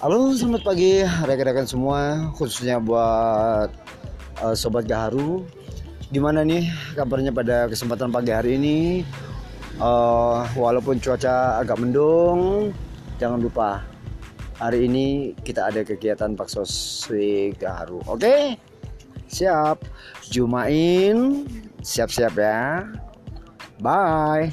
Halo, selamat pagi rekan-rekan semua, khususnya buat uh, sobat Gaharu. Gimana nih kabarnya pada kesempatan pagi hari ini? Uh, walaupun cuaca agak mendung, jangan lupa hari ini kita ada kegiatan Paksoswi Gaharu. Oke? Okay? Siap. Jumain, siap-siap ya. Bye.